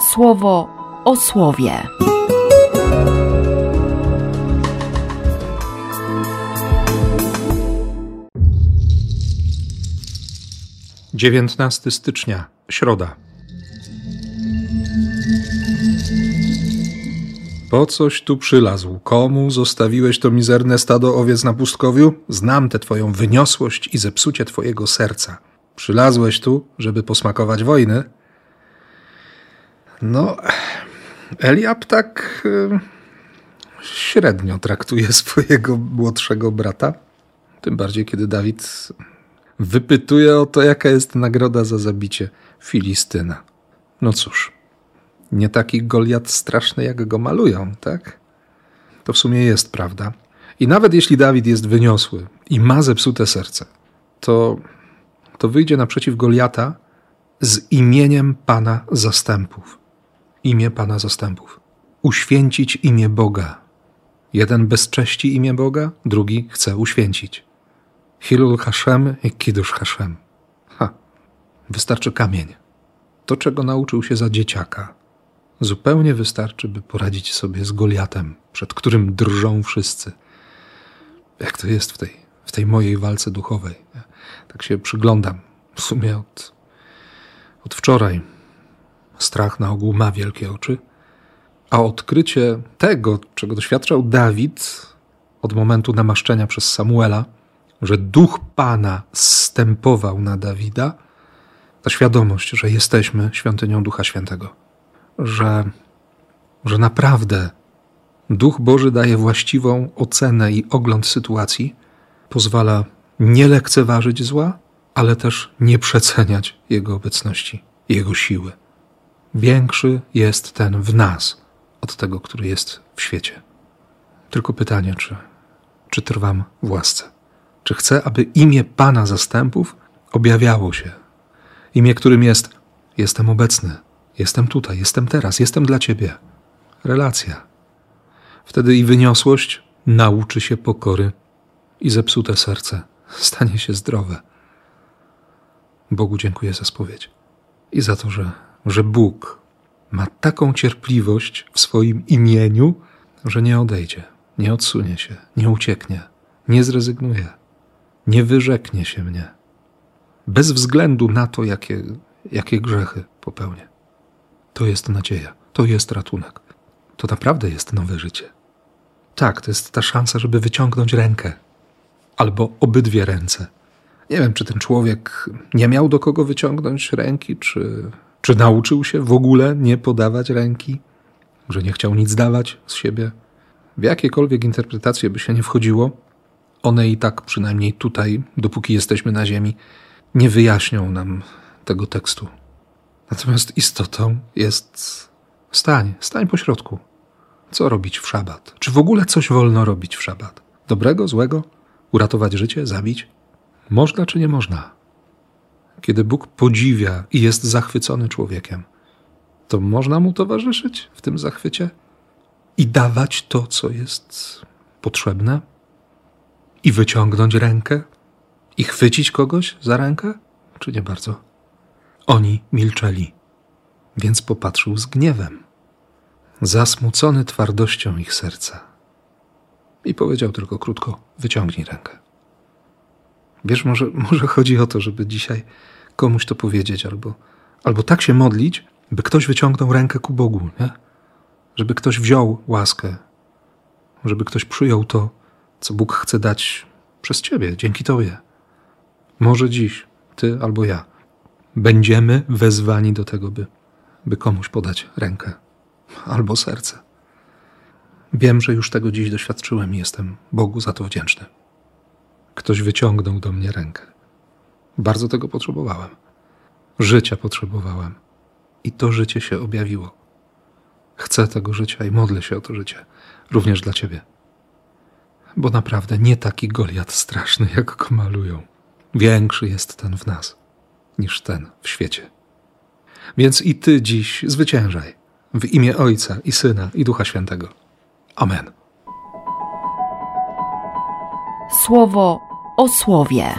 słowo o słowie. Dziewiętnasty stycznia, środa. Po coś tu przylazł? Komu zostawiłeś to mizerne stado owiec na pustkowiu? Znam tę twoją wyniosłość i zepsucie twojego serca. Przylazłeś tu, żeby posmakować wojny? No, Eliab tak y, średnio traktuje swojego młodszego brata. Tym bardziej, kiedy Dawid wypytuje o to, jaka jest nagroda za zabicie Filistyna. No cóż, nie taki Goliat straszny, jak go malują, tak? To w sumie jest prawda. I nawet jeśli Dawid jest wyniosły i ma zepsute serce, to, to wyjdzie naprzeciw Goliata z imieniem Pana zastępów. Imię Pana zastępów. Uświęcić imię Boga. Jeden bezcześci imię Boga, drugi chce uświęcić. Hilul Hashem i Kiddush Hashem. Ha, wystarczy kamień. To, czego nauczył się za dzieciaka. Zupełnie wystarczy, by poradzić sobie z Goliatem, przed którym drżą wszyscy. Jak to jest w tej, w tej mojej walce duchowej. Tak się przyglądam. W sumie od, od wczoraj. Strach na ogół ma wielkie oczy. A odkrycie tego, czego doświadczał Dawid od momentu namaszczenia przez Samuela, że duch Pana zstępował na Dawida, ta świadomość, że jesteśmy świątynią Ducha Świętego, że, że naprawdę Duch Boży daje właściwą ocenę i ogląd sytuacji, pozwala nie lekceważyć zła, ale też nie przeceniać Jego obecności, Jego siły. Większy jest ten w nas od tego, który jest w świecie. Tylko pytanie, czy, czy trwam w łasce? Czy chcę, aby imię Pana zastępów objawiało się? Imię, którym jest jestem obecny, jestem tutaj, jestem teraz, jestem dla Ciebie. Relacja. Wtedy i wyniosłość nauczy się pokory i zepsute serce stanie się zdrowe. Bogu dziękuję za spowiedź i za to, że, że Bóg ma taką cierpliwość w swoim imieniu, że nie odejdzie, nie odsunie się, nie ucieknie, nie zrezygnuje, nie wyrzeknie się mnie, bez względu na to, jakie, jakie grzechy popełnię. To jest nadzieja, to jest ratunek, to naprawdę jest nowe życie. Tak, to jest ta szansa, żeby wyciągnąć rękę albo obydwie ręce. Nie wiem, czy ten człowiek nie miał do kogo wyciągnąć ręki, czy, czy nauczył się w ogóle nie podawać ręki, że nie chciał nic dawać z siebie. W jakiekolwiek interpretacje by się nie wchodziło, one i tak, przynajmniej tutaj, dopóki jesteśmy na Ziemi, nie wyjaśnią nam tego tekstu. Natomiast istotą jest stań, stań po środku. Co robić w szabat? Czy w ogóle coś wolno robić w szabat? Dobrego, złego? Uratować życie? Zabić? Można czy nie można? Kiedy Bóg podziwia i jest zachwycony człowiekiem, to można mu towarzyszyć w tym zachwycie i dawać to, co jest potrzebne, i wyciągnąć rękę i chwycić kogoś za rękę, czy nie bardzo? Oni milczeli, więc popatrzył z gniewem, zasmucony twardością ich serca. I powiedział tylko krótko: Wyciągnij rękę. Wiesz, może, może chodzi o to, żeby dzisiaj komuś to powiedzieć, albo, albo tak się modlić, by ktoś wyciągnął rękę ku Bogu, nie? żeby ktoś wziął łaskę, żeby ktoś przyjął to, co Bóg chce dać przez Ciebie, dzięki Tobie. Może dziś, Ty albo ja, będziemy wezwani do tego, by, by komuś podać rękę albo serce. Wiem, że już tego dziś doświadczyłem i jestem Bogu za to wdzięczny. Ktoś wyciągnął do mnie rękę. Bardzo tego potrzebowałem. Życia potrzebowałem. I to życie się objawiło. Chcę tego życia i modlę się o to życie, również dla Ciebie bo naprawdę nie taki Goliat straszny, jak go malują. Większy jest ten w nas niż ten w świecie. Więc i ty dziś zwyciężaj w imię Ojca i Syna i Ducha Świętego. Amen. Słowo o słowie.